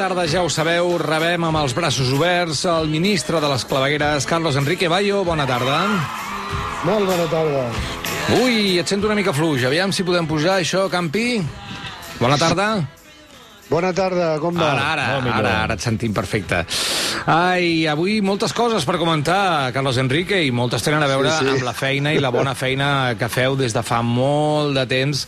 tarda, ja ho sabeu, rebem amb els braços oberts el ministre de les clavegueres, Carlos Enrique Bayo. Bona tarda. Molt bona tarda. Ui, et sento una mica fluix. Aviam si podem pujar això, Campi. Bona tarda. Bona tarda, com va? Ara, ara, ara, ara et sentim perfecte. Ai, avui moltes coses per comentar, Carlos Enrique, i moltes tenen a veure Sí, sí. amb la feina i la bona feina que feu des de fa molt de temps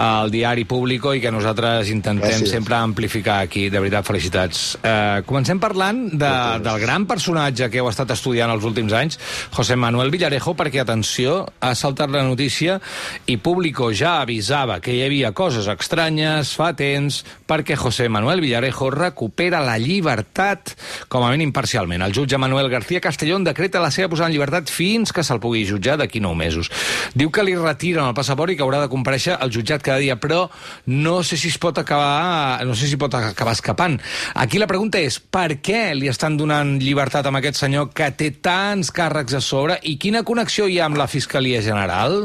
al diari Público i que nosaltres intentem Gràcies. sempre amplificar aquí. De veritat, felicitats. Eh, comencem parlant de, del gran personatge que heu estat estudiant els últims anys, José Manuel Villarejo, perquè, atenció, ha saltat la notícia i Público ja avisava que hi havia coses estranyes fa temps perquè José Manuel Villarejo recupera la llibertat, com a mínim parcialment. El jutge Manuel García Castellón decreta la seva posada en llibertat fins que se'l pugui jutjar d'aquí nou mesos. Diu que li retiren el passaport i que haurà de compareixer al jutjat cada dia, però no sé si es pot acabar, no sé si pot acabar escapant. Aquí la pregunta és, per què li estan donant llibertat amb aquest senyor que té tants càrrecs a sobre i quina connexió hi ha amb la Fiscalia General?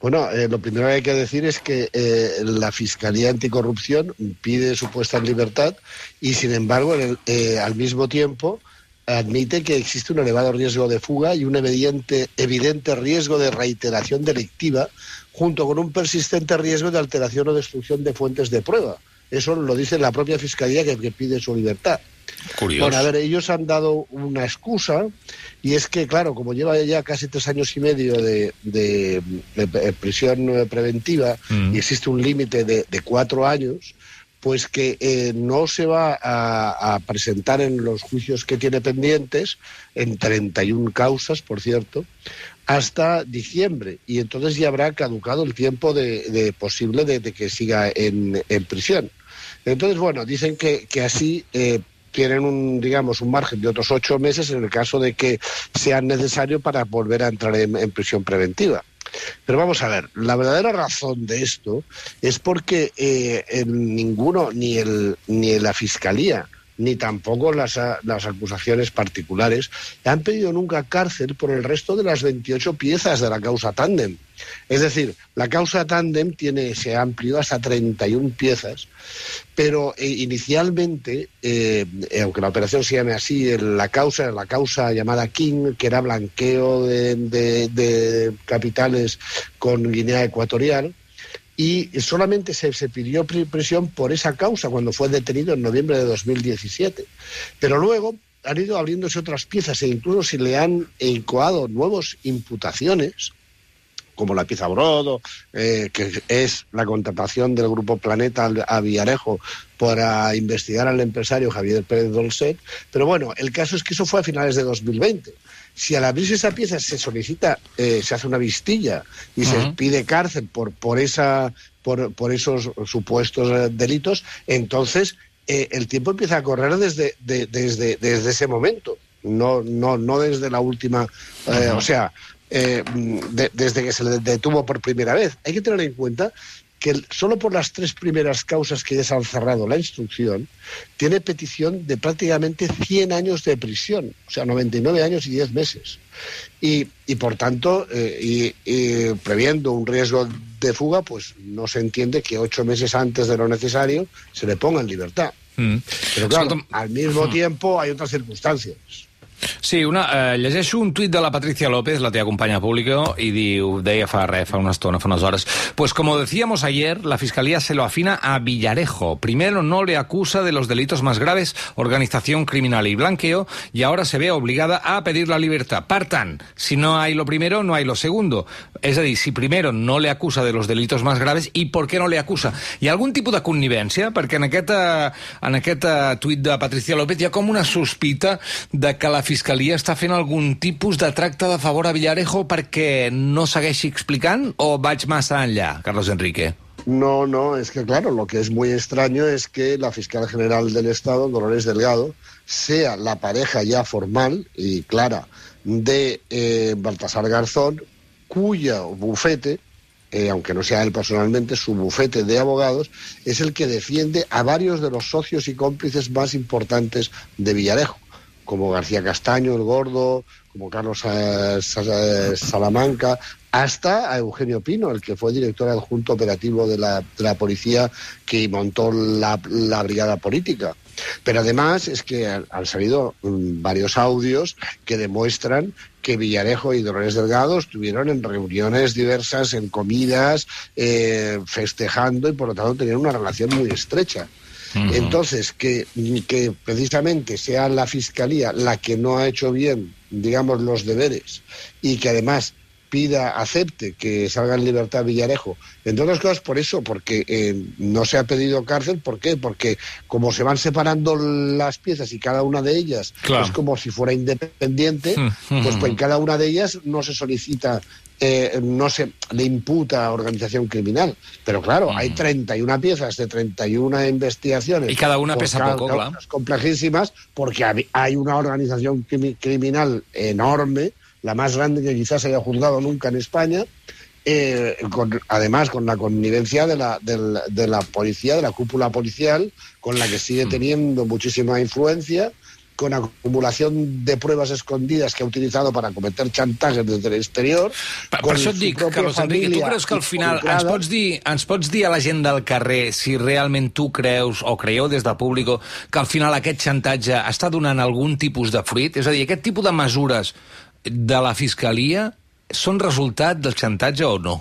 Bueno, eh, lo primero que hay que decir es que eh, la Fiscalía Anticorrupción pide su puesta en libertad y, sin embargo, el- eh, al mismo tiempo admite que existe un elevado riesgo de fuga y un evidente, evidente riesgo de reiteración delictiva, junto con un persistente riesgo de alteración o destrucción de fuentes de prueba. Eso lo dice la propia Fiscalía que, que pide su libertad. Curiós. Bueno, a ver, ellos han dado una excusa y es que, claro, como lleva ya casi tres años y medio de, de- de prisión eh, preventiva Mm. y existe un límite de, cuatro años, pues que eh, no se va a, a presentar en los juicios que tiene pendientes, en 31 causas, por cierto, hasta diciembre. Y entonces ya habrá caducado el tiempo de, de posible de, de que siga en, en prisión. Entonces, bueno, dicen que, que así eh, tienen un, digamos, un margen de otros ocho meses en el caso de que sea necesario para volver a entrar en, prisión preventiva. Pero vamos a ver, la verdadera razón de esto es porque eh, ninguno, ni, el, ni la Fiscalía, ni tampoco las, las acusaciones particulares, han pedido nunca cárcel por el resto de las 28 piezas de la causa Tandem. Es decir, la causa Tandem tiene, se ampliado hasta 31 piezas, pero eh, inicialmente, eh, eh, aunque la operación se llame así, la causa la causa llamada King, que era blanqueo de- de capitales con Guinea Ecuatorial, y solamente se, pidió pri- prisión por esa causa cuando fue detenido en noviembre de 2017. Pero luego han ido abriéndose otras piezas e incluso se le han incoado nuevas imputaciones como la pieza Brodo, eh, que es la contratación del Grupo Planeta a Villarejo para investigar al empresario Javier Pérez Dolcet. Pero bueno, el caso es que eso fue a finales de 2020. Si al abrirse esa pieza se solicita, eh, se hace una vistilla y se pide cárcel por, por, esa, por, por esos supuestos eh, delitos, entonces eh, el tiempo empieza a correr desde, de- desde, desde ese momento, no, no, no desde la última. eh, O sea, eh, de- desde que se le detuvo por primera vez. Hay que tener en cuenta que solo por las tres primeras causas que ya se han cerrado la instrucción, tiene petición de prácticamente 100 años de prisión, o sea, 99 años y 10 meses. Y, y por tanto, eh, y, y previendo un riesgo de fuga, pues no se entiende que ocho meses antes de lo necesario se le ponga en libertad. Mm. Pero claro, al mismo tiempo hay otras circunstancias. Sí, una, eh, llegeixo un tuit de la Patricia López, la teva companya pública, y diu, deia fa res, fa una estona, fa unes hores, pues como decíamos ayer, la Fiscalía se lo afina a Villarejo. Primero no le acusa de los delitos más graves, organización criminal y blanqueo, y ahora se ve obligada a pedir la libertad. Per tant, si no hay lo primero, no hay lo segundo. És a dir, si primero no le acusa de los delitos más graves, i per què no le acusa? Hi ha algun tipus de connivència? Perquè en aquest, en aquest tuit de Patricia López hi ha com una sospita de que la Fiscalia està fent algun tipus de tracte de favor a Villarejo perquè no segueixi explicant o vaig massa enllà, Carlos Enrique? No, no, es que claro, lo que es muy extraño es que la fiscal general del Estado, Dolores Delgado, sea la pareja ya formal y clara de eh, Baltasar Garzón, cuyo bufete, eh, aunque no sea él personalmente, su bufete de abogados es el que defiende a varios de los socios y cómplices más importantes de Villarejo, como García Castaño, el Gordo, como Carlos Sa- Salamanca, hasta a Eugenio Pino, el que fue director adjunto operativo de la, policía que montó la, la brigada política. Pero además es que han salido mm, varios audios que demuestran que Villarejo y Dolores Delgado estuvieron en reuniones diversas, en comidas, eh, festejando y por lo tanto tenían una relación muy estrecha. Entonces, que, que precisamente sea la Fiscalía la que no ha hecho bien, digamos, los deberes y que además pida, acepte que salga en libertad Villarejo. Entre otras cosas por eso, porque eh, no se ha pedido cárcel. ¿Por qué? Porque como se van separando las piezas y cada una de ellas claro. es como si fuera independiente, pues, pues en cada una de ellas no se solicita eh, no se le imputa a organización criminal. Pero claro, hay 31 piezas de 31 investigaciones. Y cada una pesa cada, poco, claro. complejísimas, porque hay una organización criminal enorme la más grande que quizás haya juzgado nunca en España, eh, con, además con la connivencia de la, de, la, de la, policía, de la cúpula policial, con la que sigue teniendo muchísima influencia, con acumulación de pruebas escondidas que ha utilizado para cometer chantajes desde el exterior. Per, per això et dic, Carlos Enrique, tu creus que al final ens pots, dir, ens pots dir a la gent del carrer si realment tu creus o creieu des del públic que al final aquest xantatge està donant algun tipus de fruit? És a dir, aquest tipus de mesures de la Fiscalia són resultat del chantatge o no?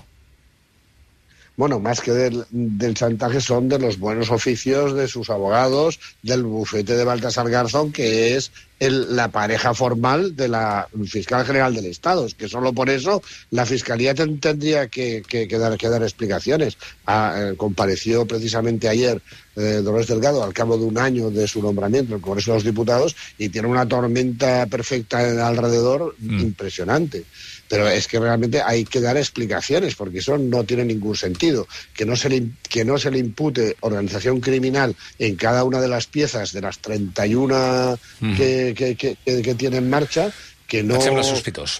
Bueno, más que del, del, chantaje son de los buenos oficios de sus abogados, del bufete de Baltasar Garzón, que es el, la pareja formal de la fiscal general del Estado. Es que solo por eso la Fiscalía ten, tendría que, que, que, dar, que, dar, explicaciones. Ah, eh, compareció precisamente ayer eh, Dolores Delgado al cabo de un año de su nombramiento en el Congreso de los Diputados y tiene una tormenta perfecta alrededor mm. impresionante pero es que realmente hay que dar explicaciones porque eso no tiene ningún sentido. Que no se le, que no se le impute organización criminal en cada una de las piezas de las 31 mm. que, que, que, que, tiene en marcha. Que no,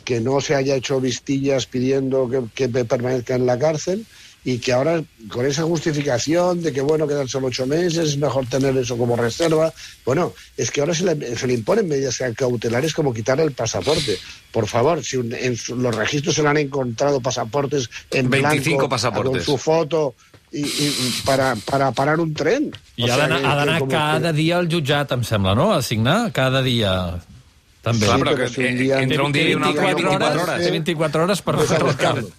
que no se haya hecho vistillas pidiendo que, que permanezca en la cárcel y que ahora con esa justificación de que bueno quedan solo ocho meses es mejor tener eso como reserva bueno es que ahora se le, se le imponen medidas cautelares como quitar el pasaporte por favor si un, en su, los registros se le han encontrado pasaportes en 25 blanco pasaportes. con su foto i, i para, para parar un tren. I o ha d'anar cada que... dia al jutjat, em sembla, no?, a signar cada dia. També. Clar, però que, que un dia, entre un dia i un altre 24 hores. Té 24 horas para buscarlo.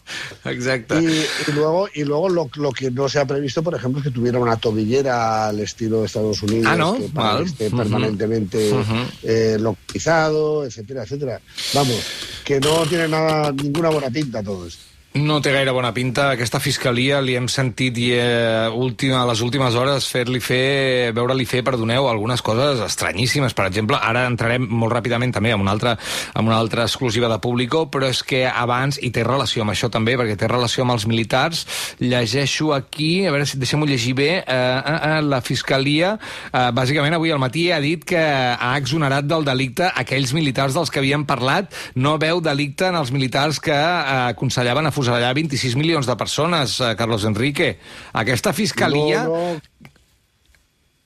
Exacto. Y, y, luego, y luego lo, lo, que no se ha previsto, por ejemplo, es que tuviera una tobillera al estilo de Estados Unidos, ah, ¿no? que para esté uh -huh. permanentemente uh -huh. eh, localizado, etcétera, etcétera. Vamos, que no tiene nada, ninguna buena pinta todo esto. No té gaire bona pinta. Aquesta fiscalia li hem sentit i, eh, última, a les últimes hores fer-li fer, veure-li fer, perdoneu, algunes coses estranyíssimes. Per exemple, ara entrarem molt ràpidament també amb una altra, amb una altra exclusiva de Público, però és que abans, i té relació amb això també, perquè té relació amb els militars, llegeixo aquí, a veure si deixem-ho llegir bé, eh, eh, la fiscalia, eh, bàsicament avui al matí ha dit que ha exonerat del delicte aquells militars dels que havíem parlat, no veu delicte en els militars que eh, aconsellaven a afusellar 26 milions de persones, eh, Carlos Enrique. Aquesta fiscalia... No, no.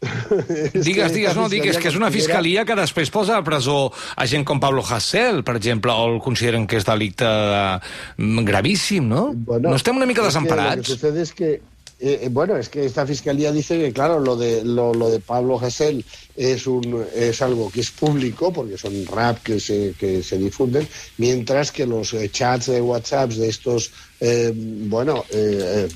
digues, digues, no, digues que és una fiscalia que després posa a presó a gent com Pablo Hasél, per exemple, o el consideren que és delicte gravíssim, no? Bueno, no estem una mica desemparats? Es que lo que sucede es que Eh, bueno, es que esta fiscalía dice que, claro, lo de, lo, lo de Pablo Gesell es, un, es algo que es público, porque son rap que se, que se difunden, mientras que los eh, chats de WhatsApp de estos, eh, bueno, eh,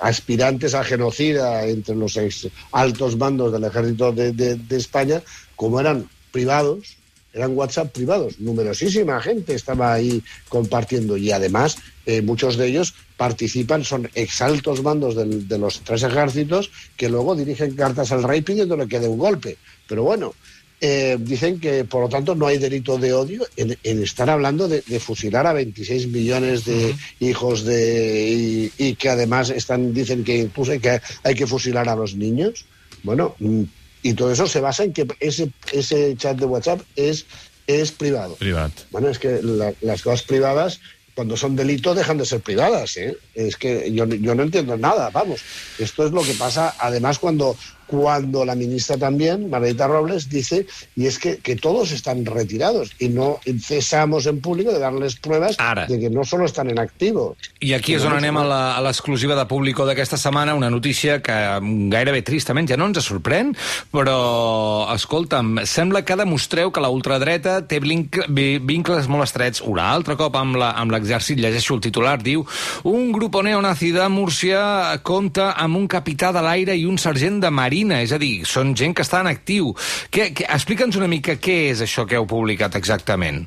aspirantes a genocida entre los ex altos mandos del ejército de, de, de España, como eran privados, eran WhatsApp privados. Numerosísima gente estaba ahí compartiendo y además eh, muchos de ellos participan, son exaltos mandos del, de los tres ejércitos que luego dirigen cartas al rey pidiéndole que dé un golpe. Pero bueno, eh, dicen que por lo tanto no hay delito de odio en, en estar hablando de, de, fusilar a 26 millones de uh -huh. hijos de y, y, que además están dicen que incluso hay que, hay que fusilar a los niños. Bueno, y todo eso se basa en que ese, ese chat de WhatsApp es, es privado. Privat. Bueno, es que la, las cosas privadas, cuando son delitos, dejan de ser privadas. ¿eh? Es que yo, yo no entiendo nada, vamos. Esto es lo que pasa, además, cuando cuando la ministra también, Margarita Robles, dice, y es que, que todos están retirados y no cesamos en público de darles pruebas Ara. de que no solo están en activo. I aquí és on anem a l'exclusiva de Público d'aquesta setmana, una notícia que gairebé tristament ja no ens sorprèn, però, escolta'm, sembla que demostreu que la ultradreta té vincles molt estrets un altre cop amb l'exèrcit, llegeixo el titular, diu un grup neonazi de Múrcia compta amb un capità de l'aire i un sergent de marí marina, és a dir, són gent que està en actiu. Explica'ns una mica què és això que heu publicat exactament.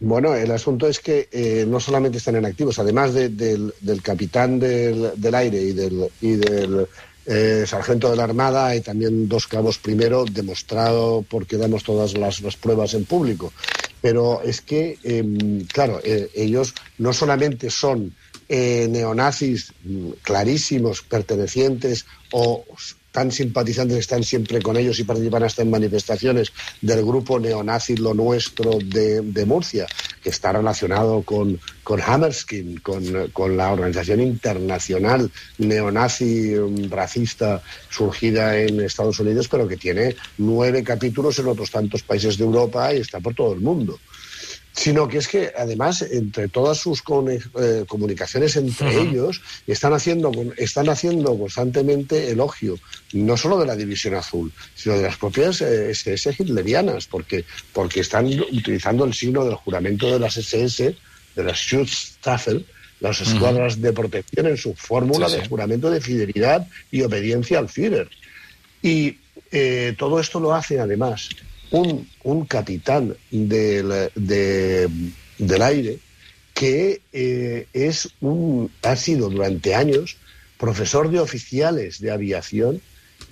Bueno, el asunto es que eh, no solamente están en activos, además de, del, del, capitán del, del, aire y del, y del eh, sargento de la Armada, hay también dos cabos primero, demostrado porque damos todas las, las pruebas en público. Pero es que, eh, claro, ellos no solamente son eh, neonazis mm, clarísimos, pertenecientes o tan simpatizantes están siempre con ellos y participan hasta en manifestaciones del grupo neonazi Lo Nuestro de, de Murcia, que está relacionado con, con Hammerskin, con, con, la organización internacional neonazi um, racista surgida en Estados Unidos, pero que tiene nueve capítulos en otros tantos países de Europa y está por todo el mundo sino que es que además entre todas sus eh, comunicaciones entre uh -huh. ellos están haciendo están haciendo constantemente elogio no solo de la división azul sino de las propias eh, SS hitlerianas porque porque están utilizando el signo del juramento de las SS de las Schutzstaffel las escuadras uh -huh. de protección en su fórmula sí, sí. de juramento de fidelidad y obediencia al Führer y eh, todo esto lo hace además un, un capitán del, de, del aire que eh, es un, ha sido durante años profesor de oficiales de aviación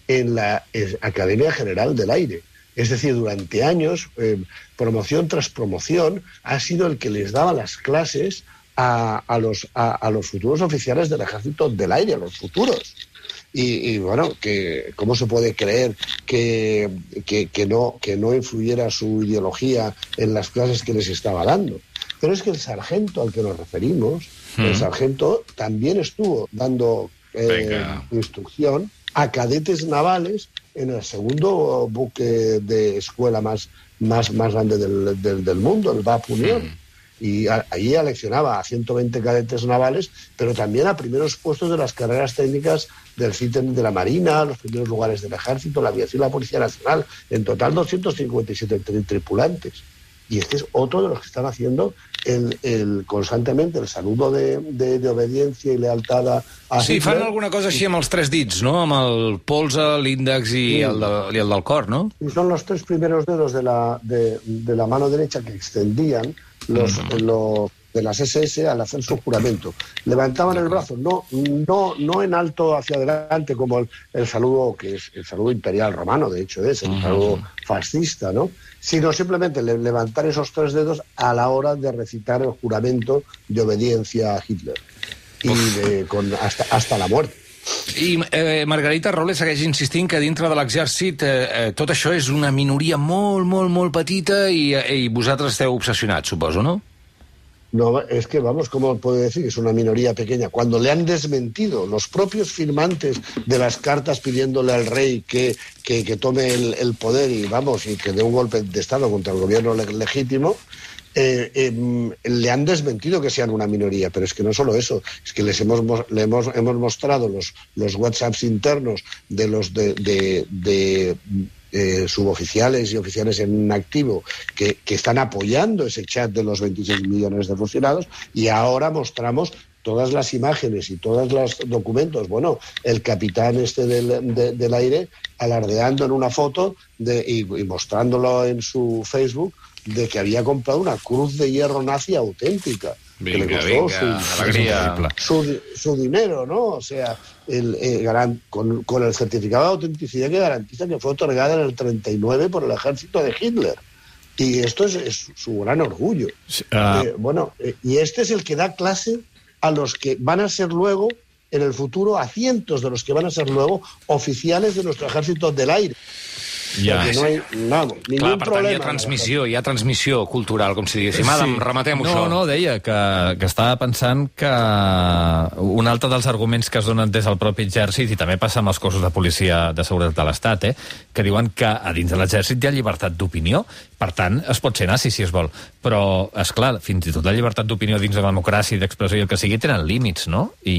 en la eh, Academia General del Aire. Es decir, durante años, eh, promoción tras promoción, ha sido el que les daba las clases a, a, los, a, a los futuros oficiales del Ejército del Aire, a los futuros. Y, y, bueno, que cómo se puede creer que, que, que, no, que no influyera su ideología en las clases que les estaba dando. Pero es que el sargento al que nos referimos, mm. el sargento también estuvo dando eh, instrucción a cadetes navales en el segundo buque de escuela más, más, más grande del, del, del mundo, el VAP Unión. Mm y a, allí aleccionaba a 120 cadetes navales, pero también a primeros puestos de las carreras técnicas del CITEM de la Marina, los primeros lugares del Ejército, la Aviación y la Policía Nacional, en total 257 tripulantes. Y este es otro de los que están haciendo el, el constantemente el saludo de, de, de obediencia i lealtat a, a Sí, Hitler. fan alguna cosa així amb els tres dits, no? Amb el polze, l'índex i, sí. el de, i el del cor, no? Y son los tres primeros dedos de la, de, de la mano derecha que extendían los, de las SS al hacer su juramento. Levantaban el brazo, no, no, no en alto hacia adelante como el, el, saludo que es el saludo imperial romano, de hecho es el uh -huh. saludo fascista, ¿no? Sino simplemente levantar esos tres dedos a la hora de recitar el juramento de obediencia a Hitler y de, con, hasta, hasta la muerte. I eh, Margarita Robles segueix insistint que dintre de l'exèrcit eh, eh, tot això és una minoria molt, molt, molt petita i, eh, i vosaltres esteu obsessionats, suposo, no? No, es que, vamos, ¿cómo puede decir que es una minoría pequeña? Cuando le han desmentido los propios firmantes de las cartas pidiéndole al rey que, que, que tome el, el, poder y, vamos, y que dé un golpe de Estado contra el gobierno legítimo, eh, eh, le han desmentido que sean una minoría, pero es que no solo eso, es que les hemos, le hemos, hemos mostrado los, los WhatsApps internos de los de, de, de eh, suboficiales y oficiales en activo que, que, están apoyando ese chat de los 26 millones de fusilados y ahora mostramos todas las imágenes y todos los documentos. Bueno, el capitán este del, de, del aire alardeando en una foto de, y mostrándolo en su Facebook de que había comprado una cruz de hierro nazi auténtica. Venga, que le costó venga, su, su, su, dinero, ¿no? O sea, el, el garan, con, con, el certificado de autenticidad que garantiza que fue otorgada en el 39 por el ejército de Hitler. Y esto es, es su gran orgullo. Uh... Eh, bueno, eh, y este es el que da clase a los que van a ser luego, en el futuro, a cientos de los que van a ser luego oficiales de nuestro ejército del aire. Ja. Perquè no hi, vamos, ningú Clar, per tant, problema. hi ha transmissió, hi ha transmissió cultural, com si diguéssim. Adam, rematem-ho, no, això. No, deia que, que estava pensant que un altre dels arguments que es donen des del propi exèrcit, i també passa amb els cossos de policia de seguretat de l'Estat, eh, que diuen que a dins de l'exèrcit hi ha llibertat d'opinió, per tant, es pot ser nazi si es vol. Però, és clar, fins i tot la llibertat d'opinió dins de la democràcia i d'expressió i el que sigui tenen límits, no? I,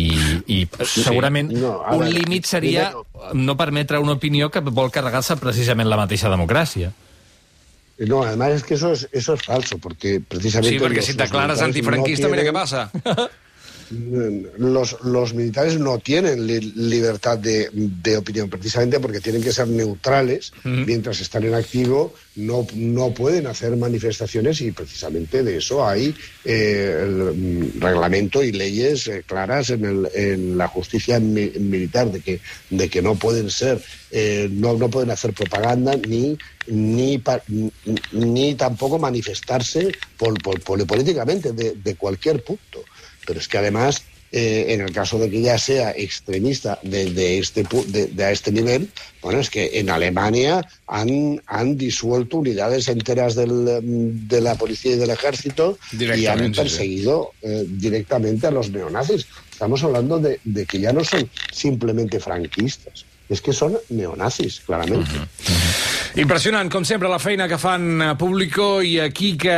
i sí. segurament No, a un límit seria no permetre una opinió que vol carregar-se precisament la mateixa democràcia. No, además es que eso es, eso es falso, porque precisamente... Sí, perquè los- si t'aclares militares antifranquista, no mira què tienen- passa. los, los militares no tienen li- libertad de, de opinión, precisamente porque tienen que ser neutrales. Mientras están en activo, no, no pueden hacer manifestaciones y precisamente de eso hay eh, el, mm, reglamento y leyes eh, claras en, el- en la justicia mi- militar de que, de que no pueden ser, eh, no, no pueden hacer propaganda ni ni, pa- ni, ni tampoco manifestarse pol- pol- pol- políticamente de, de cualquier punto. Pero es que además, eh, en el caso de que ya sea extremista de, de este, de, de a este nivel, bueno, es que en Alemania han, han disuelto unidades enteras del, de la policía y del ejército y han perseguido eh, directamente a los neonazis. Estamos hablando de, de que ya no son simplemente franquistas, es que son neonazis, claramente. Impressionant, com sempre, la feina que fan a Público i aquí que,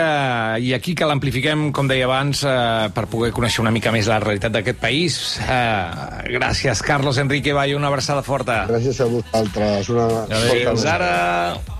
i aquí que l'amplifiquem, com deia abans, eh, per poder conèixer una mica més la realitat d'aquest país. Eh, gràcies, Carlos Enrique Valle, una abraçada forta. Gràcies a vosaltres. Una Adéu. Fins ara.